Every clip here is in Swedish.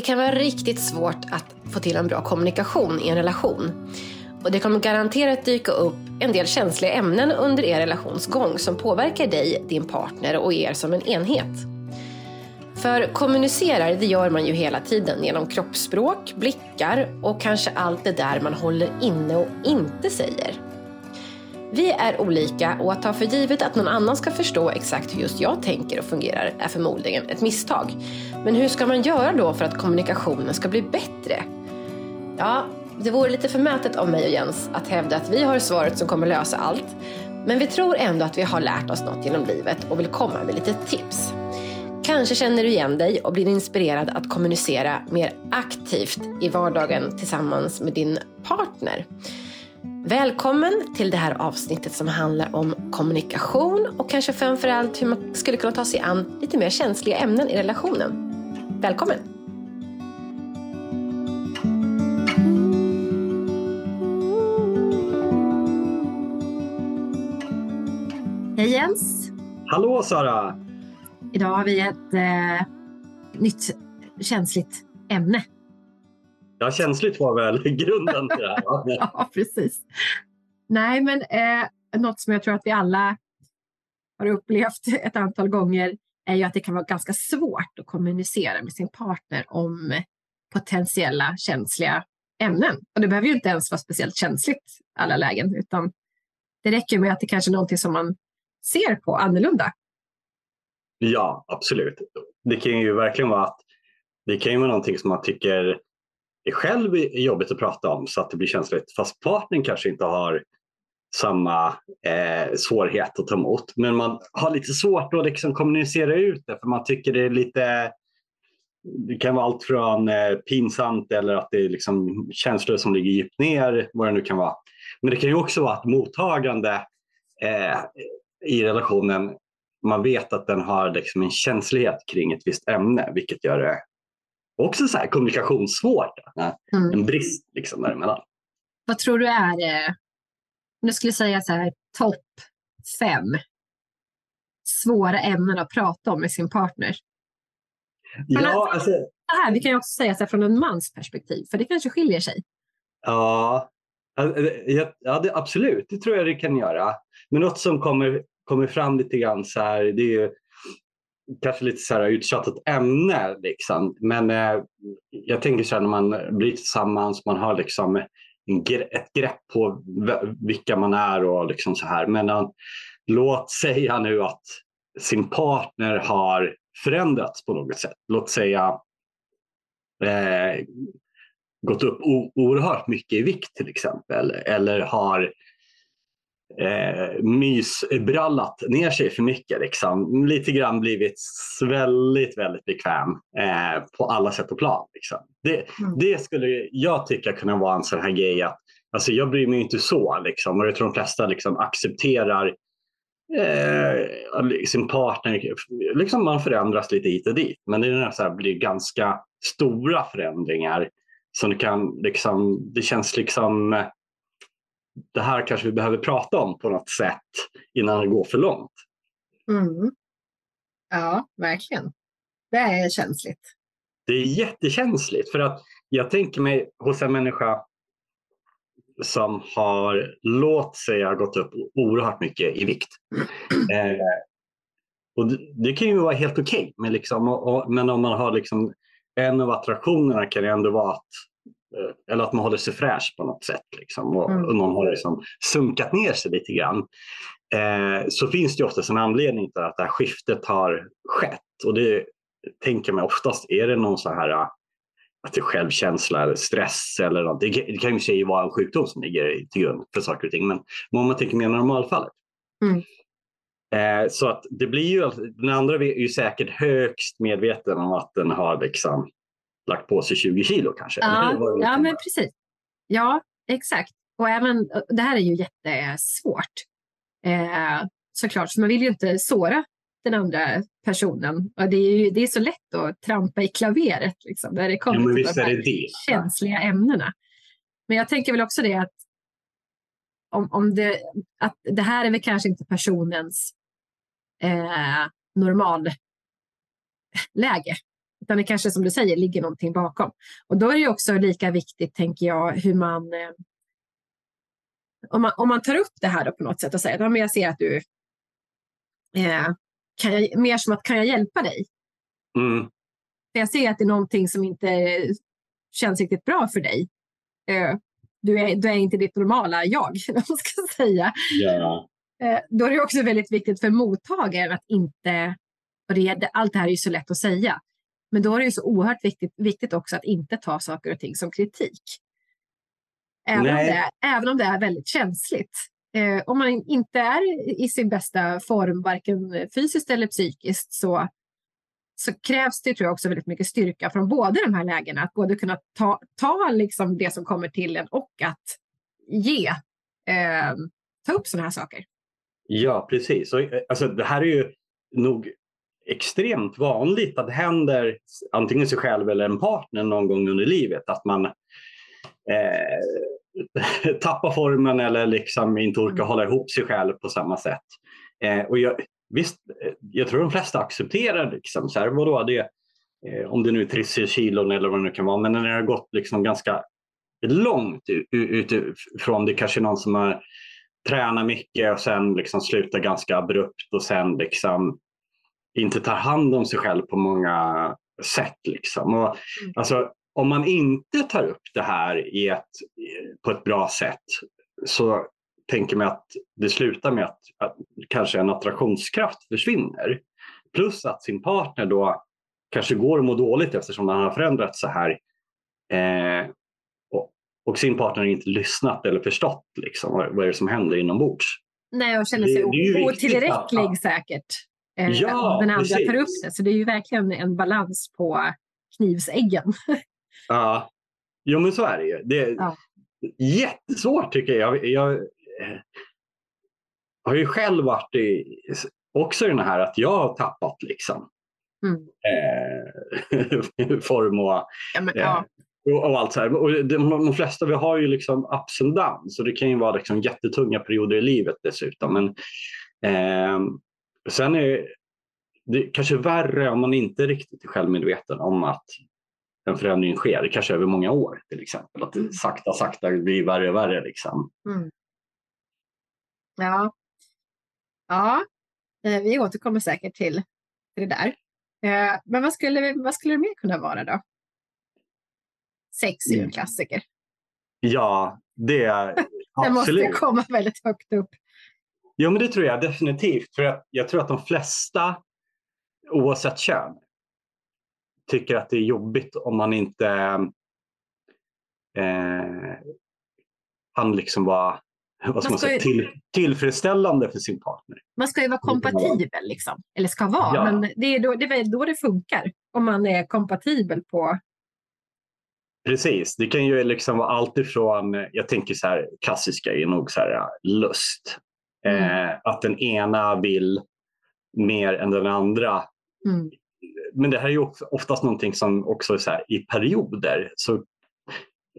Det kan vara riktigt svårt att få till en bra kommunikation i en relation. Och det kommer garanterat dyka upp en del känsliga ämnen under er relationsgång som påverkar dig, din partner och er som en enhet. För kommunicerar, det gör man ju hela tiden genom kroppsspråk, blickar och kanske allt det där man håller inne och inte säger. Vi är olika och att ta för givet att någon annan ska förstå exakt hur just jag tänker och fungerar är förmodligen ett misstag. Men hur ska man göra då för att kommunikationen ska bli bättre? Ja, det vore lite förmätet av mig och Jens att hävda att vi har svaret som kommer lösa allt. Men vi tror ändå att vi har lärt oss något genom livet och vill komma med lite tips. Kanske känner du igen dig och blir inspirerad att kommunicera mer aktivt i vardagen tillsammans med din partner. Välkommen till det här avsnittet som handlar om kommunikation och kanske framförallt hur man skulle kunna ta sig an lite mer känsliga ämnen i relationen. Välkommen! Hej Jens! Hallå Sara! Idag har vi ett eh, nytt känsligt ämne. Ja, känsligt var väl grunden till det här? ja, precis. Nej, men eh, något som jag tror att vi alla har upplevt ett antal gånger är ju att det kan vara ganska svårt att kommunicera med sin partner om potentiella känsliga ämnen. Och det behöver ju inte ens vara speciellt känsligt alla lägen, utan det räcker med att det kanske är någonting som man ser på annorlunda. Ja, absolut. Det kan ju verkligen vara att det kan ju vara någonting som man tycker är själv är jobbigt att prata om så att det blir känsligt fast partnern kanske inte har samma eh, svårighet att ta emot. Men man har lite svårt att liksom kommunicera ut det för man tycker det är lite det kan vara allt från eh, pinsamt eller att det är liksom känslor som ligger djupt ner, vad det nu kan vara. Men det kan ju också vara att mottagande eh, i relationen, man vet att den har liksom en känslighet kring ett visst ämne, vilket gör det också så här kommunikationssvårt. Mm. En brist liksom däremellan. Vad tror du är, eh, om du skulle säga så här, topp fem svåra ämnen att prata om med sin partner? Ja, alltså, här, vi kan ju också säga så här, från en mans perspektiv, för det kanske skiljer sig. Ja, ja det, absolut, det tror jag det kan göra. Men något som kommer, kommer fram lite grann så här, det är ju kanske lite så här uttjatat ämne. Liksom. Men eh, jag tänker så här när man blir tillsammans, man har liksom en, ett grepp på vilka man är och liksom så här. Men uh, låt säga nu att sin partner har förändrats på något sätt. Låt säga eh, gått upp oerhört mycket i vikt till exempel. Eller har eh, mysbrallat ner sig för mycket. Liksom. Lite grann blivit väldigt, väldigt bekväm eh, på alla sätt och plan. Liksom. Det, mm. det, skulle jag tycka kunna vara en sån här grej att alltså, jag bryr mig inte så. Liksom, och jag tror de flesta liksom, accepterar eh, sin partner. Liksom man förändras lite hit och dit. Men det, är så här, blir ganska stora förändringar. Som kan, liksom, det känns liksom det här kanske vi behöver prata om på något sätt innan det går för långt. Mm. Ja, verkligen. Det är känsligt. Det är jättekänsligt för att jag tänker mig hos en människa som har, låt säga, gått upp oerhört mycket i vikt. Eh, och det, det, kan ju vara helt okej, okay, men, liksom, men om man har liksom, en av attraktionerna kan det ändå vara att eller att man håller sig fräsch på något sätt. Liksom, och, mm. och någon har liksom sunkat ner sig lite grann. Eh, så finns det oftast en anledning till att det här skiftet har skett. Och det tänker man oftast, är det någon så här att det är självkänsla eller stress eller något. Det, det kan ju sig vara en sjukdom som ligger till grund för saker och ting. Men om man tänker mer normalfallet. Mm. Eh, så att det blir ju, den andra är ju säkert högst medveten om att den har liksom lagt på sig 20 kilo kanske. Ja, ja men precis. Ja, exakt. Och även, det här är ju jättesvårt. Eh, såklart, för man vill ju inte såra den andra personen. Och det, är ju, det är så lätt att trampa i klaveret liksom, när det kommer ja, till de här det. känsliga ämnena. Men jag tänker väl också det att om, om det, att det här är väl kanske inte personens eh, normalläge. Utan det kanske som du säger ligger någonting bakom. Och då är det också lika viktigt, tänker jag, hur man eh, om man, om man tar upp det här på något sätt och säger att jag ser att du eh, kan jag, mer som att kan jag hjälpa dig? Mm. För jag ser att det är någonting som inte känns riktigt bra för dig. Eh, du, är, du är inte ditt normala jag, man ska säga. Ja. Eh, då är det också väldigt viktigt för mottagaren att inte, och det, allt det här är ju så lätt att säga, men då är det ju så oerhört viktigt, viktigt också att inte ta saker och ting som kritik. Även, om det, även om det är väldigt känsligt. Eh, om man inte är i sin bästa form, varken fysiskt eller psykiskt, så, så krävs det tror jag också väldigt mycket styrka från båda de här lägena. Att både kunna ta, ta liksom det som kommer till en och att ge, eh, ta upp sådana här saker. Ja, precis. Eh, alltså, det här är ju nog extremt vanligt att det händer antingen sig själv eller en partner någon gång under livet. Att man eh, tappar formen eller liksom inte orkar mm. hålla ihop sig själv på samma sätt. Eh, och jag, visst, eh, jag tror de flesta accepterar liksom, så här, vadå, det, eh, om det nu är 30 kilon eller vad det nu kan vara, men när det har gått liksom ganska långt utifrån, det kanske är någon som har tränat mycket och sen liksom slutar ganska abrupt och sen liksom inte tar hand om sig själv på många sätt. Liksom. Och, mm. alltså, om man inte tar upp det här i ett, på ett bra sätt så tänker man att det slutar med att, att kanske en attraktionskraft försvinner. Plus att sin partner då kanske går och mår dåligt eftersom han har förändrats så här. Eh, och, och, sin partner inte lyssnat eller förstått liksom, vad, vad är det som händer inombords. Nej, och känner sig otillräcklig att, säkert. Eh, ja, den andra precis. tar upp det. Så det är ju verkligen en balans på knivsäggen. Ja, jo men så är det ju. Det är ja. jättesvårt tycker jag. jag. Jag eh, har ju själv varit i, också i den här att jag har tappat liksom. Mm. Eh, form och, ja, men, ja. Och, och, allt så här. Och de, de, flesta vi har ju liksom ups and downs och det kan ju vara liksom jättetunga perioder i livet dessutom. Men, eh, sen är det kanske värre om man inte riktigt är självmedveten om att en förändring sker, kanske över många år till exempel. Att det mm. sakta, sakta blir värre och värre. Liksom. Mm. Ja. ja, eh, vi återkommer säkert till det där. Eh, men vad skulle, vad skulle det mer kunna vara då? Sex är ju en mm. klassiker. Ja, det är det måste komma väldigt högt upp. Jo, men det tror jag definitivt. För jag, jag tror att de flesta, oavsett kön, tycker att det är jobbigt om man inte eh, kan liksom vara vad ska man, säga, till, tillfredsställande för sin partner. Man ska ju vara kompatibel, liksom. eller ska vara. Ja. Men det är, då, det är då det funkar, om man är kompatibel på... Precis, det kan ju liksom vara allt ifrån, jag tänker så här, klassiska är nog så här, lust. Eh, att den ena vill mer än den andra mm men det här är ju oftast någonting som också är så här, i perioder så,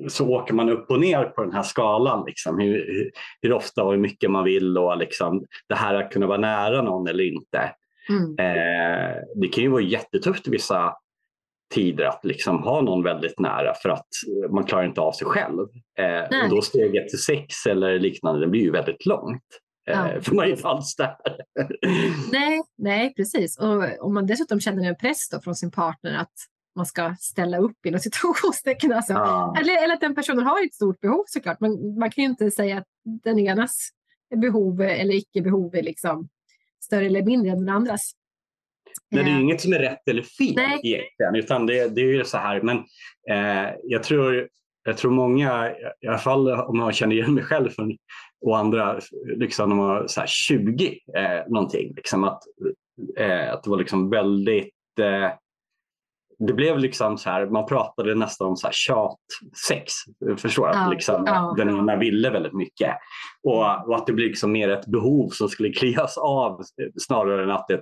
så åker man upp och ner på den här skalan. Liksom, hur, hur ofta och hur mycket man vill och liksom, det här att kunna vara nära någon eller inte. Mm. Eh, det kan ju vara jättetufft i vissa tider att liksom ha någon väldigt nära för att man klarar inte av sig själv. Eh, och då steget till sex eller liknande det blir ju väldigt långt. Ja. Eh, för man är inte alls där. nej, nej, precis. Och om man dessutom känner en press från sin partner att man ska ställa upp inom situationstecken. Alltså. Ja. Eller, eller att den personen har ett stort behov såklart. Men man kan ju inte säga att den enas behov eller icke-behov är liksom större eller mindre än den andras. Nej, det är inget som är rätt eller fel Nej. egentligen, utan det, det är ju så här. Men eh, jag tror jag tror många, i alla fall om man känner igen mig själv och andra, liksom när man var så 20 eh, någonting, liksom att, eh, att det var liksom väldigt eh, det blev liksom så här, man pratade nästan om så här tjatsex. Förstår ja, att liksom, ja. den ena ville väldigt mycket. Och, och, att det blir liksom mer ett behov som skulle klias av snarare än att det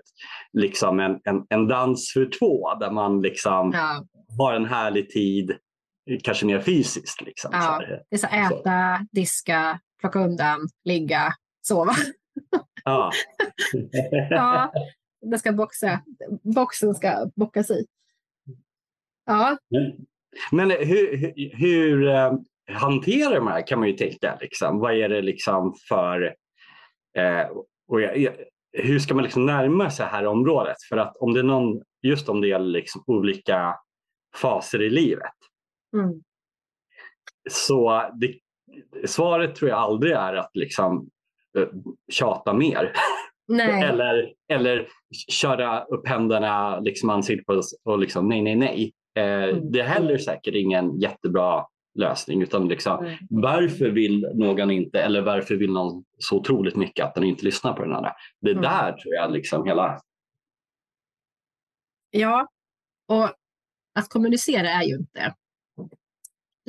liksom en, en, en dans för två där man liksom ja. har en härlig tid kanske mer fysiskt. Liksom, ja, det är så äta, så. diska, plocka undan, ligga, sova. Ja. ja, det ska boxa. boxen ska bockas i. Ja. Men, hur, hur, hur eh, hanterar man det här kan man ju tänka. Liksom. Vad är det liksom för... Eh, och jag, hur ska man liksom närma sig det här området? För att om det är någon, just om det gäller liksom olika faser i livet. Mm. Så det, svaret tror jag aldrig är att liksom eh, tjata mer. Eller, eller köra upp händerna liksom ansiktet på och liksom nej, nej, nej. Eh, Mm. Det är heller säkert ingen jättebra lösning. Utan liksom, Mm. varför vill någon inte eller varför vill någon så otroligt mycket att den inte lyssnar på den andra? Det Mm. där tror jag liksom hela... Ja, och att kommunicera är ju inte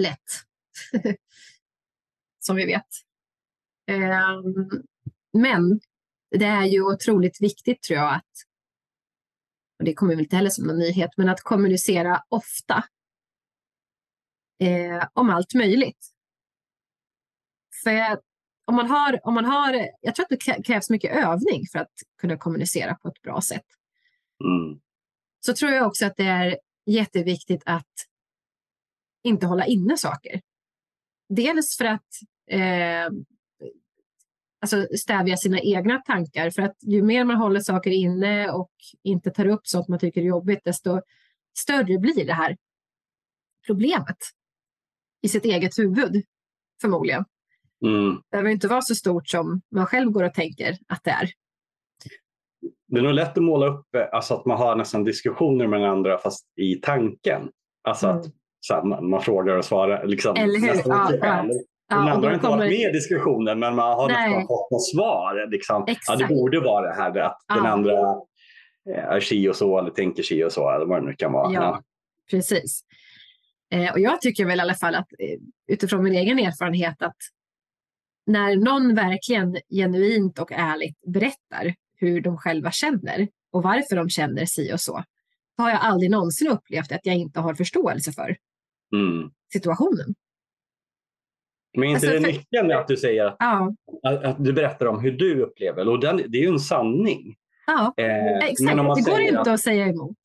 lätt. Som vi vet. Ehm, Men det är ju otroligt viktigt tror jag att, och det kommer väl inte heller som någon nyhet, men att kommunicera ofta eh, om allt möjligt. För om man har, om man har, jag tror att det krä- krävs mycket övning för att kunna kommunicera på ett bra sätt Mm. så tror jag också att det är jätteviktigt att inte hålla inne saker. Dels för att eh, alltså stävja sina egna tankar. För att ju mer man håller saker inne och inte tar upp sånt man tycker är jobbigt, desto större blir det här problemet i sitt eget huvud, förmodligen. Mm. Det behöver inte vara så stort som man själv går och tänker att det är. Det är nog lätt att måla upp eh, alltså att man har nästan diskussioner med den andra fast i tanken. Alltså Mm. att så här, man, man frågar och svarar. Liksom, Eller hur? nästan Ja, själv. Ja, den andra har inte kommer- varit med i diskussionen men man har Nej. nästan fått något svar. Liksom. Ja, det borde vara det här att den Ja. andra eh, är si och så eller tänker si och så eller vad det nu kan vara. Ja, precis. Eh, och jag tycker väl i alla fall att eh, utifrån min egen erfarenhet att när någon verkligen genuint och ärligt berättar hur de själva känner och varför de känner si och så, så har jag aldrig någonsin upplevt att jag inte har förståelse för Mm. situationen. Men inte Alltså, det för- nyckeln att du säger att, Ja, att, att du berättar om hur du upplever och den, det är ju en sanning. ja Eh, exakt. men om man Det går inte att- att säga emot.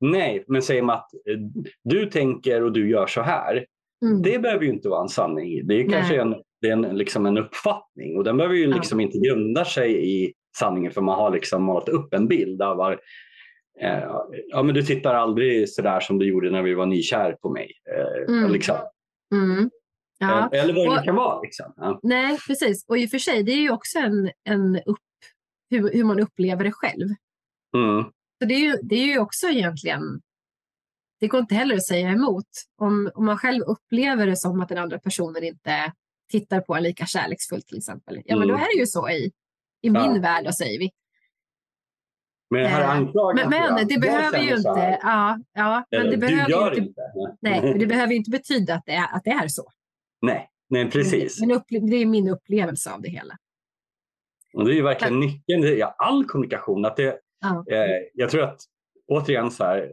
Nej, men säger man att eh, du tänker och du gör så här. Mm. Det behöver ju inte vara en sanning. Det är kanske en, det är en, liksom en uppfattning och den behöver ju Ja. liksom inte grunda sig i sanningen för man har liksom målat upp en bild av var, eh, ja, men du tittar aldrig så där som du gjorde när vi var nykär på mig. Eh, Mm. liksom. Mm. Ja. Eh, Eller vad det Och- nu kan vara. Liksom. Ja. Nej, precis. Och i och för sig, det är ju också en, en upp, hur, hur man upplever det själv. Mm. Så det är, ju, det är ju också egentligen, det går inte heller att säga emot. Om, om man själv upplever det som att den andra personen inte tittar på en lika kärleksfullt till exempel. Ja, men då Mm. är det ju så i, i Ja. min värld, då säger vi. Men här Eh, anklagan Men, jag, men det behöver ju här, inte, ja, ja, men det behöver gör inte, inte. nej, men det behöver ju inte betyda att det är, att det är så. nej, nej, precis. Men upple, det är min upplevelse av det hela. Och det är ju verkligen nyckeln i all kommunikation. Att det, Ja. eh, jag tror att återigen så här,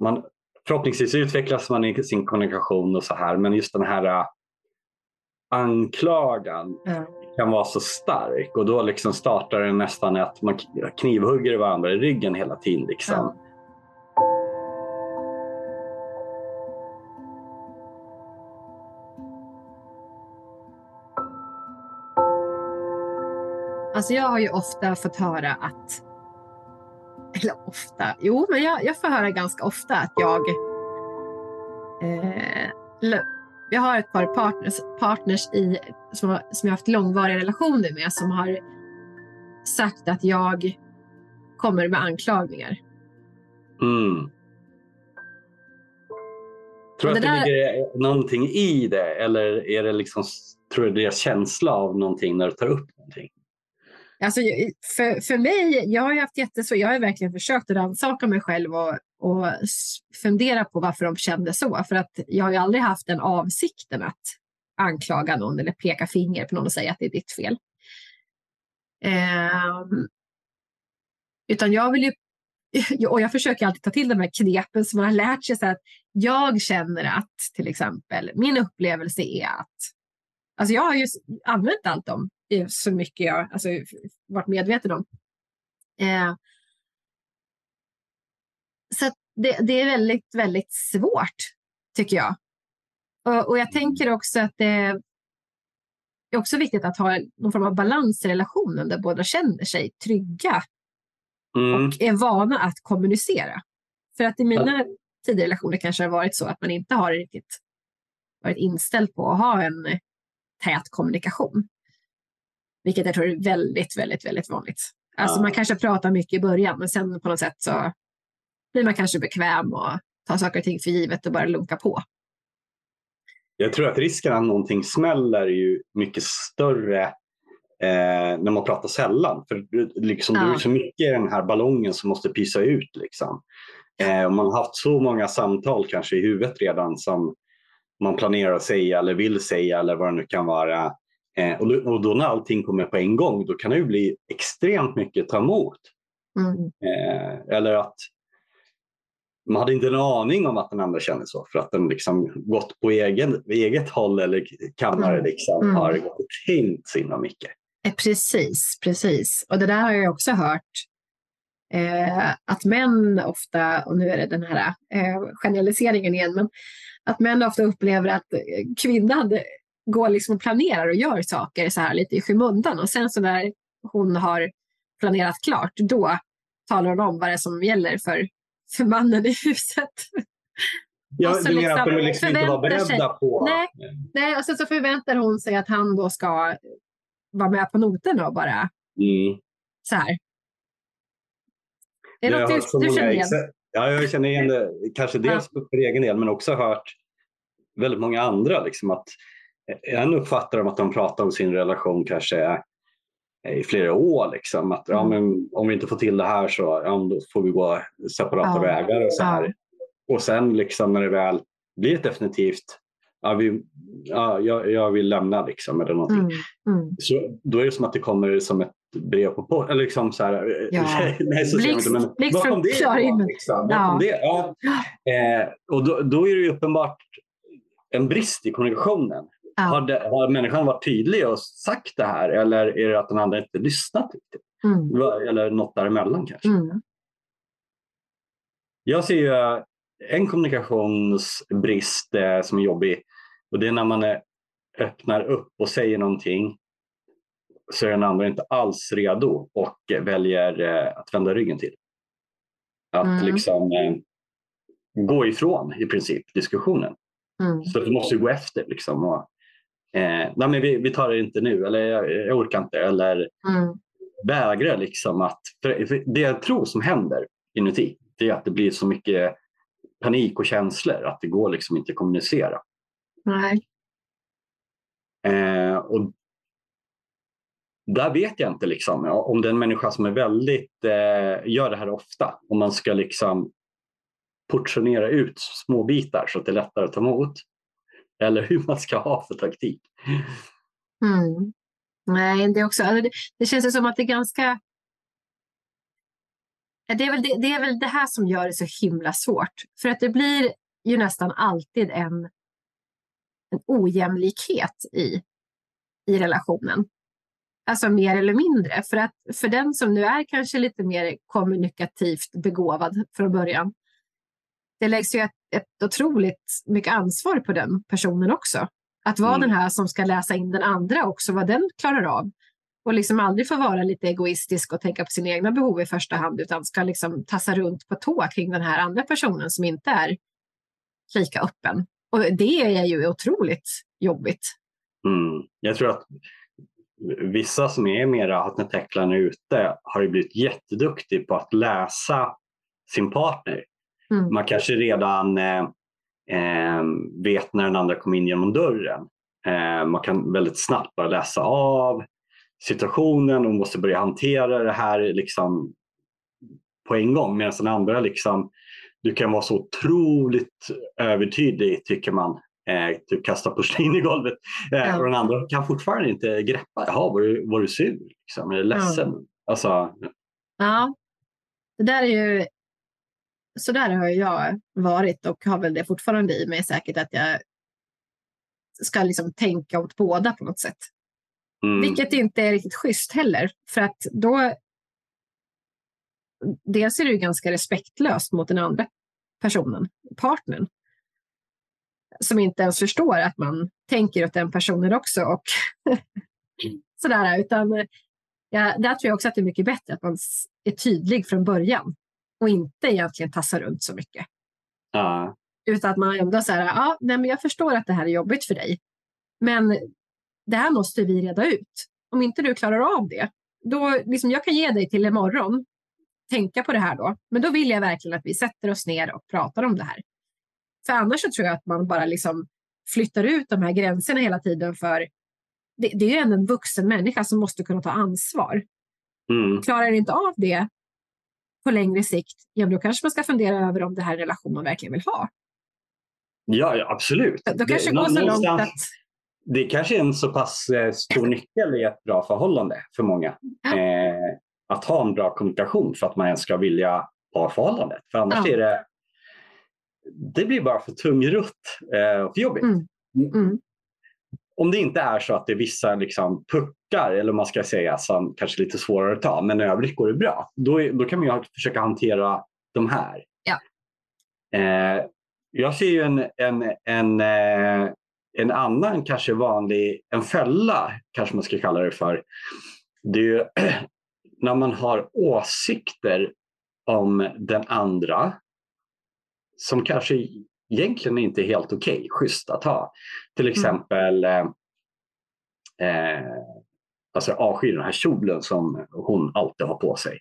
man, förhoppningsvis utvecklas man i sin kommunikation och så här men just den här eh, anklagan Ja kan vara så stark och då liksom startar det nästan att man knivhugger varandra i ryggen hela tiden. Liksom. Ja. Alltså jag har ju ofta fått höra att, eller ofta, jo men jag, jag får höra ganska ofta att jag, eh, jag har ett par partners, partners i, som, har, som jag har haft långvariga relationer med som har sagt att jag kommer med anklagningar. Mm. Tror du att det där- ligger någonting i det eller är det liksom, tror du deras känsla av någonting när du tar upp någonting? Alltså, för, för mig, jag har haft jättesvårt, jag har verkligen försökt att rannsaka mig själv och, och fundera på varför de kände så. För att jag har ju aldrig haft den avsikten att anklaga någon eller peka finger på någon och säga att det är ditt fel. Ehm, utan jag vill ju, och jag försöker alltid ta till de här knepen som man har lärt sig. Så att jag känner att till exempel, min upplevelse är att Alltså jag har ju använt allt dem eh, så mycket jag alltså, varit medveten om. Eh, så det, det är väldigt, väldigt svårt tycker jag. Och, och jag tänker också att det är också viktigt att ha någon form av balans i relationen där båda känner sig trygga mm. och är vana att kommunicera. För att i mina tidigare relationer kanske det har varit så att man inte har riktigt varit inställd på att ha en tät kommunikation. Vilket jag tror är väldigt, väldigt, väldigt vanligt. Alltså ja. man kanske pratar mycket i början men sen på något sätt så blir man kanske bekväm och tar saker och ting för givet och bara lunkar på. Jag tror att risken att någonting smäller är ju mycket större eh, när man pratar sällan. För liksom, ja. det är så mycket i den här ballongen som måste pysa ut. Liksom. Eh, man har haft så många samtal kanske i huvudet redan som man planerar att säga eller vill säga eller vad det nu kan vara. Eh, och, då, och, då, när allting kommer på en gång då kan det ju bli extremt mycket att ta emot. Mm. Eh, eller att man hade inte en aning om att den andra kände så för att den liksom gått på egen, eget håll eller kammare mm. liksom, mm. har gått och tänkt himla mycket. Eh, precis, precis. Och det där har jag också hört. Eh, att män ofta, och nu är det den här eh, generaliseringen igen, men att män ofta upplever att kvinnan går liksom och planerar och gör saker så här lite i skymundan och sen så när hon har planerat klart, då talar hon om vad det är som gäller för för mannen i huset. Ja, du menar liksom att de liksom inte var beredda sig, på... Nej, nej, och sen så förväntar hon sig att han då ska vara med på noterna och bara mm. så här. Är det något du, du känner igen? Ja, jag känner igen det, kanske dels ja. för egen del men också hört väldigt många andra. Liksom, att en uppfattar att de pratar om sin relation kanske i flera år. Liksom. Att, ja, mm. men om vi inte får till det här så ja, då får vi gå separata ja. vägar. Och, så här. och sen liksom, när det väl blir ett definitivt ja, vi, ja, jag, jag vill lämna liksom, eller någonting. Mm. Mm. Så, då är det som att det kommer som ett brev på posten. Liksom ja. nej, så blixt, men blixt från klar himmel. Liksom? Ja. Det? Ja. Eh, och då, då är det uppenbart en brist i kommunikationen. Ja. Har, det, har människan varit tydlig och sagt det här eller är det att den andra inte lyssnat riktigt? Mm. Eller något däremellan kanske. Mm. Jag ser ju en kommunikationsbrist eh, som är jobbig och det är när man är, öppnar upp och säger någonting så är den andra inte alls redo och väljer eh, att vända ryggen till. Att mm. liksom eh, gå ifrån i princip diskussionen. Mm. Så du måste gå efter liksom, och eh, nej men vi, vi tar det inte nu eller jag, jag orkar inte eller mm. vägrar liksom att, för, det jag tror som händer inuti det är att det blir så mycket panik och känslor att det går liksom inte att kommunicera. Nej. Eh, och där vet jag inte liksom, om det är en människa som är väldigt, eh, gör det här ofta, om man ska liksom portionera ut små bitar så att det är lättare att ta emot eller hur man ska ha för taktik. Mm. Nej, det, är också, alltså det, det känns som att det är ganska... Det är, väl det, det är väl det här som gör det så himla svårt. För att det blir ju nästan alltid en, en ojämlikhet i, i relationen. Alltså mer eller mindre. För att för den som nu är kanske lite mer kommunikativt begåvad från början det läggs ju ett, ett otroligt mycket ansvar på den personen också. Att vara mm. den här som ska läsa in den andra också, vad den klarar av. Och liksom aldrig få vara lite egoistisk och tänka på sina egna behov i första hand, utan ska liksom tassa runt på tå kring den här andra personen som inte är lika öppen. Och det är ju otroligt jobbigt. Mm. Jag tror att vissa som är mera hattetäcklande ute har ju blivit jätteduktiga på att läsa sin partner. Mm. Man kanske redan eh, eh, vet när den andra kommer in genom dörren. Eh, man kan väldigt snabbt bara läsa av situationen och måste börja hantera det här liksom på en gång. Medan den andra liksom, du kan vara så otroligt övertydlig tycker man. Eh, typ kasta porslin i golvet. Eh, ja. Och den andra kan fortfarande inte greppa. Jaha, var du, var du sur? Liksom, är du ledsen? Ja. Alltså, ja, det där är ju så där har jag varit och har väl det fortfarande i mig säkert att jag ska liksom tänka åt båda på något sätt. Mm. Vilket inte är riktigt schysst heller. För att då dels är det ju ganska respektlöst mot den andra personen, partnern. Som inte ens förstår att man tänker åt den personen också. Och sådär, utan ja, där tror jag också att det är mycket bättre att man är tydlig från början och inte egentligen tassar runt så mycket. Ja. Utan att man ändå säger, ja, nej, men jag förstår att det här är jobbigt för dig. Men det här måste vi reda ut. Om inte du klarar av det, då liksom, jag kan ge dig till imorgon, tänka på det här då. Men då vill jag verkligen att vi sätter oss ner och pratar om det här. För annars tror jag att man bara liksom flyttar ut de här gränserna hela tiden för det, det är ju ändå en vuxen människa som måste kunna ta ansvar. Mm. Klarar inte av det på längre sikt, ja, då kanske man ska fundera över om det här är en relation man verkligen vill ha. Ja, ja, absolut. Då kanske det går så långt att... Det kanske är en så pass eh, stor nyckel i ett bra förhållande för många. Ja. Eh, att ha en bra kommunikation för att man ens ska vilja ha förhållandet. För annars Ja. är det det blir bara för tungrott eh, och för jobbigt. Mm. Mm. Om det inte är så att det är vissa liksom, puckar, eller man ska säga, som kanske är lite svårare att ta, men i övrigt går det bra. Då, är, då kan man ju försöka hantera de här. Ja. Eh, jag ser ju en, en, en, eh, en annan kanske vanlig, en fälla kanske man ska kalla det för. Det är ju när man har åsikter om den andra som kanske egentligen inte helt okej, schysst att ha. Till exempel eh, eh, alltså jag avskyr den här kjolen som hon alltid har på sig.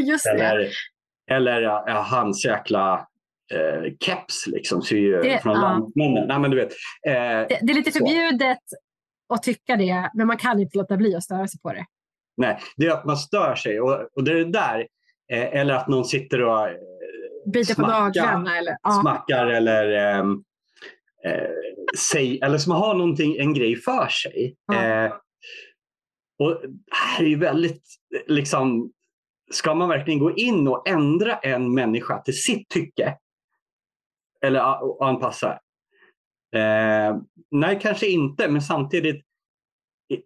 Just det. Eller, eller ja, hans jäkla eh, keps liksom, ser ju Det- från ja. Nej, men du vet, eh, Det, det är lite Så. förbjudet att tycka det, men man kan inte låta bli att störa sig på det. nej, det är att man stör sig. Och, och det är det där, eh, eller att någon sitter och eh, Biter på naglarna eller... Ja. smackar eller ehm, eh, säg, eller som har någonting, en grej för sig. Ja. Eh, och här är ju väldigt, liksom, ska man verkligen gå in och ändra en människa till sitt tycke? Eller anpassa? Eh, nej, kanske inte, men samtidigt,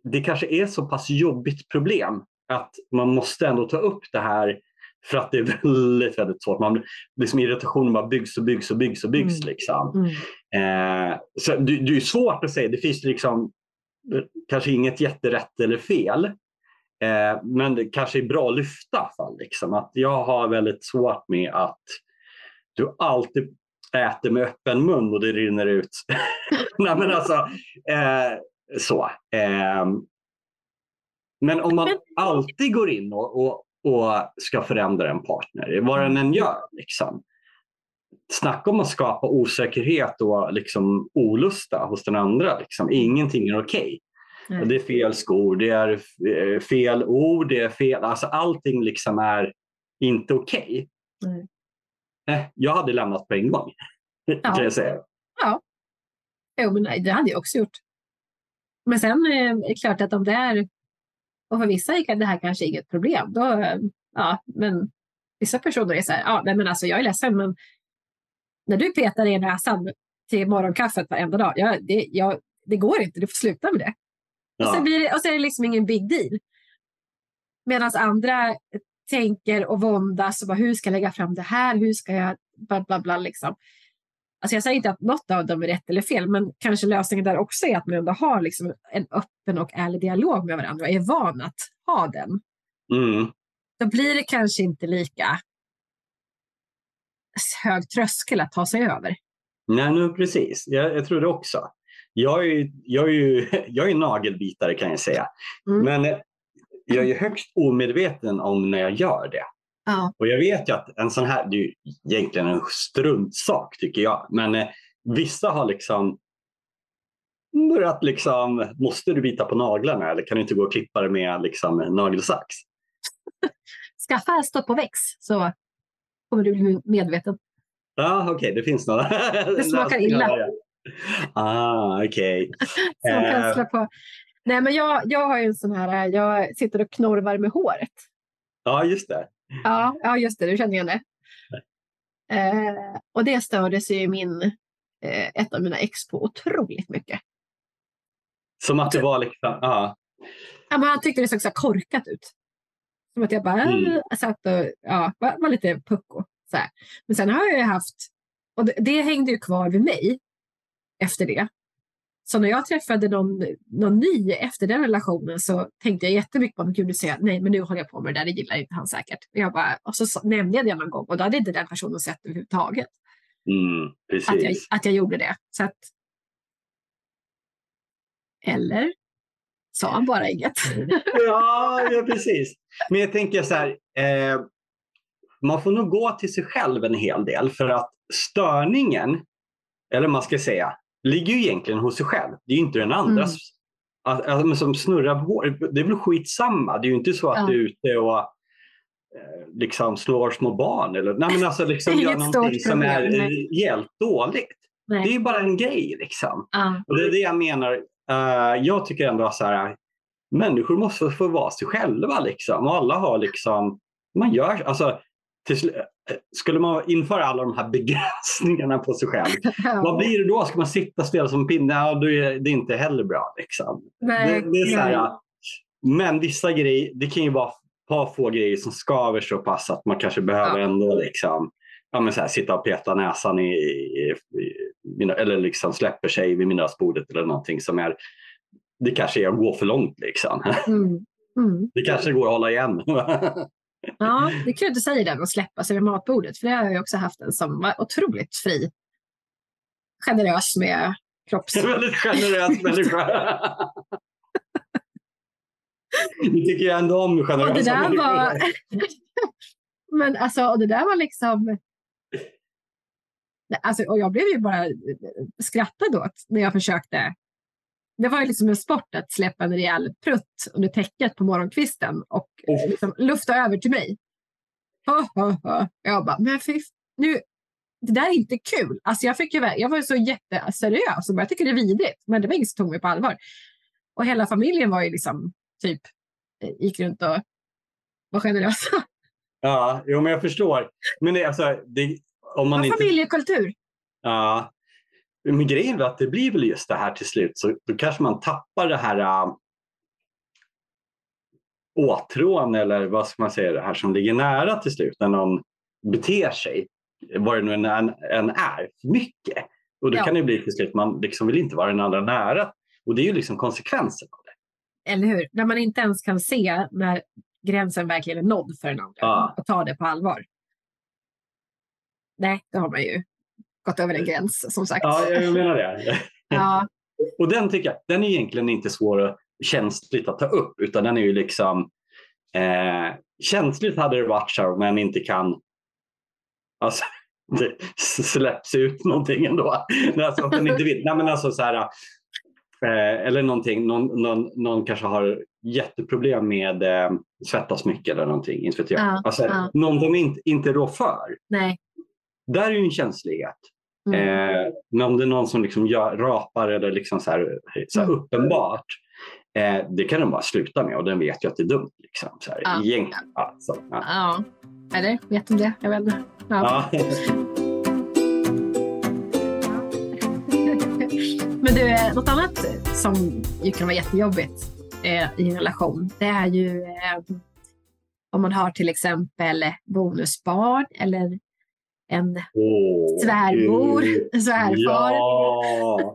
det kanske är så pass jobbigt problem att man måste ändå ta upp det här för att det är väldigt, väldigt svårt. Man, liksom irritationen bara byggs och byggs och byggs och byggs. Mm. Liksom. Mm. Eh, så det, det är svårt att säga. Det finns liksom eh, kanske inget jätterätt eller fel. Eh, men det kanske är bra att lyfta. Fall, liksom. Att jag har väldigt svårt med att du alltid äter med öppen mun och det rinner ut. Nej, men alltså, eh, så. Eh, men om man alltid går in och, och, och ska förändra en partner, vad den än gör, liksom, snacka om att skapa osäkerhet och liksom olusta hos den andra. Liksom. Ingenting är okej. Nej. Det är fel skor, det är eh, fel ord, det är fel... Alltså allting liksom är inte okej. Nej. Eh, Jag hade lämnat på en gång. Ja. Kan jag säga. Jo, men det hade jag också gjort. Men sen eh, är det klart att om det är, och för vissa är det här kanske inget problem, då, ja, men vissa personer är så här, ja, nej, men alltså jag är ledsen, men när du petar i näsan till morgonkaffet varenda dag, ja, det, jag, det går inte, du får sluta med det. Och, Ja. sen blir det, och så är det liksom ingen big deal. Medan andra tänker och våndas och bara, hur ska jag lägga fram det här, hur ska jag, bla bla bla liksom. Alltså jag säger inte att något av dem är rätt eller fel, men kanske lösningen där också är att man ändå har liksom en öppen och ärlig dialog med varandra och är van att ha den. Mm. Då blir det kanske inte lika hög tröskel att ta sig över. Nej, nu, precis. Jag, jag tror det också. Jag är, jag, är ju, jag är nagelbitare kan jag säga. Mm. Men jag är högst omedveten om när jag gör det. Ja. Och jag vet ju att en sån här, det är ju egentligen en struntsak tycker jag. Men eh, vissa har liksom börjat liksom, måste du bita på naglarna eller kan du inte gå och klippa det med liksom, nagelsax? Skaffa stopp och väx så kommer du bli medveten. Ja, okej, det finns några. Det smakar illa. Ah, okej. Kan Eh. slå på. Nej, men jag, jag har ju en sån här, jag sitter och knorvar med håret. Ja, just det. Ja, ja just det, du känner igen det. Eh, och det störde sig min, eh, ett av mina ex på otroligt mycket. Som att det var liksom, ja. Ja, men han tyckte det såg så korkat ut. Som att jag bara Mm. äh, satt och ja, var, var lite pucko. Så här. Men sen har jag ju haft, och det, det hängde ju kvar vid mig efter det. Så när jag träffade någon, någon ny efter den relationen så tänkte jag jättemycket på, nu säger jag, nej men nu håller jag på med det där, det gillar inte han säkert. Och, jag bara, och så nämnde jag det någon gång och då hade inte den personen sett det överhuvudtaget. Mm, precis. Att jag, att jag gjorde det. Så att, eller sa han bara inget? ja, ja, precis. Men jag tänker så här, eh, man får nog gå till sig själv en hel del för att störningen, eller man ska säga, ligger ju egentligen hos sig själv. Det är ju inte den andras. Mm. Att, att, som snurrar på Det är väl skitsamma. Det är ju inte så att ja. du är ute och eh, liksom slår små barn eller nej, men alltså liksom gör någonting som är rejält dåligt. Nej. Det är ju bara en grej. Liksom. Ja. Och det är det jag menar. Uh, jag tycker ändå så här, människor måste få vara sig själva. Liksom. Och alla har liksom, man gör, alltså, till, skulle man införa alla de här begränsningarna på sig själv, ja. vad blir det då? Ska man sitta still som pinne? Ja, då är det inte heller bra. Liksom. Nej, det, det är så här, men vissa grejer, det kan ju vara ett par få grejer som skaver så pass att man kanske behöver ja. ändå liksom, ja, men så här, sitta och peta näsan i, i, i eller liksom släpper sig vid middagsbordet eller någonting som är, det kanske är att gå för långt. Liksom. Mm. Mm. Det kanske går att hålla igen. Ja, det är kul att du säger det, att släppa sig vid matbordet. För det har jag också haft en som var otroligt fri. Generös med kropps... Väldigt generös människa. Du tycker jag ändå om generösa och det där människor. Var... Men alltså, och det där var liksom... Alltså, och jag blev ju bara skrattad åt när jag försökte det var ju liksom en sport att släppa en rejäl prutt under täcket på morgonkvisten och oh. liksom lufta över till mig. Oh, oh, oh. Jag bara, men fy, nu, det där är inte kul. Alltså jag, fick ju, jag var ju så jätteseriös och jag tycker det är vidrigt, men det var ingen som tog mig på allvar. Och hela familjen var ju liksom typ, eh, gick runt och var generösa. Ja, jo, men jag förstår. Men det, alltså, det, om man ja, inte... Familjekultur. Ja, men grejen är att det blir väl just det här till slut, så då kanske man tappar det här äh, åtrån eller vad ska man säga, det här som ligger nära till slut när någon beter sig, vad det nu än, än är, för mycket. Och då ja. kan det bli till slut, man liksom vill inte vara den andra nära. Och det är ju liksom konsekvensen av det. Eller hur? När man inte ens kan se när gränsen verkligen är nådd för den andra ja. och ta det på allvar. Nej, då har man ju gått över en gräns som sagt. Ja, jag menar det. ja. Och den tycker jag, den är egentligen inte svår och känsligt att ta upp utan den är ju liksom eh, känsligt hade det varit så men inte kan alltså, det släpps ut någonting ändå. Alltså, att den inte vill. Nej, men alltså, så här, eh, eller någonting, någon, någon, någon kanske har jätteproblem med eh, svettas mycket eller någonting. Inte vet jag. Ja, alltså, ja. Någon de inte, inte rår för. Nej. Där är ju en känslighet. Mm. Eh, men om det är någon som liksom gör, rapar eller liksom så här, så här mm. uppenbart, eh, det kan den bara sluta med och den vet ju att det är dumt. Liksom, så här, ja. Egentligen. Alltså, ja. ja. Eller vet de det? Jag vet inte. Ja. Ja. Men du, eh, något annat som ju kan vara jättejobbigt eh, i en relation, det är ju eh, om man har till exempel bonusbarn eller en oh, svärmor, svärfar. Ja,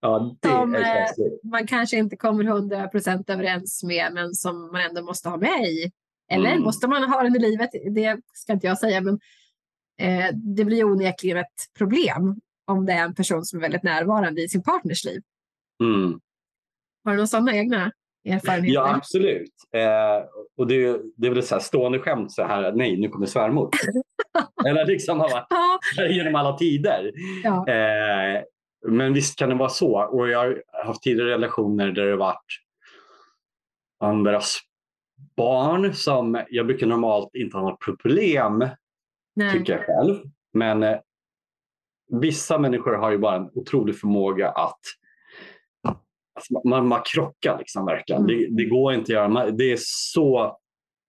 ja det som är eh, man kanske inte kommer hundra procent överens med men som man ändå måste ha med i. Eller mm. måste man ha den i livet? Det ska inte jag säga men eh, det blir onekligen ett problem om det är en person som är väldigt närvarande i sin partners liv. Mm. Har du några sådana egna erfarenheter? Ja, absolut. Eh, och det, det är väl så här stående skämt så här, nej, nu kommer svärmor. Eller liksom har varit genom alla tider. Ja. Eh, men visst kan det vara så. Och jag har haft tidigare relationer där det varit andras barn som jag brukar normalt inte ha något problem, nej. tycker jag själv. Men eh, vissa människor har ju bara en otrolig förmåga att Alltså, man, man krockar liksom verkligen. Mm. Det, det, går inte att göra. Det är så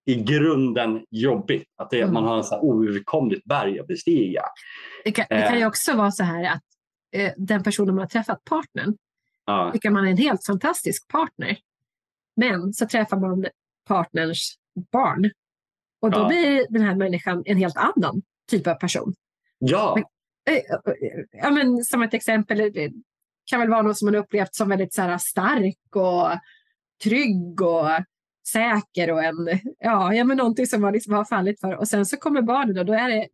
i grunden jobbigt. Att det, mm. man har en så oöverkomligt berg att bestiga. Det kan, det kan ju eh. också vara så här att eh, den personen man har träffat, partnern, ja. tycker man är en helt fantastisk partner. Men så träffar man partners barn Och då Ja. blir den här människan en helt annan typ av person. Ja, Eh, eh, Ja, men, som ett exempel, kan väl vara någon som man upplevt som väldigt så här, stark och trygg och säker och en, ja, ja men någonting som man liksom har fallit för. Och sen så kommer barnen och då är, det,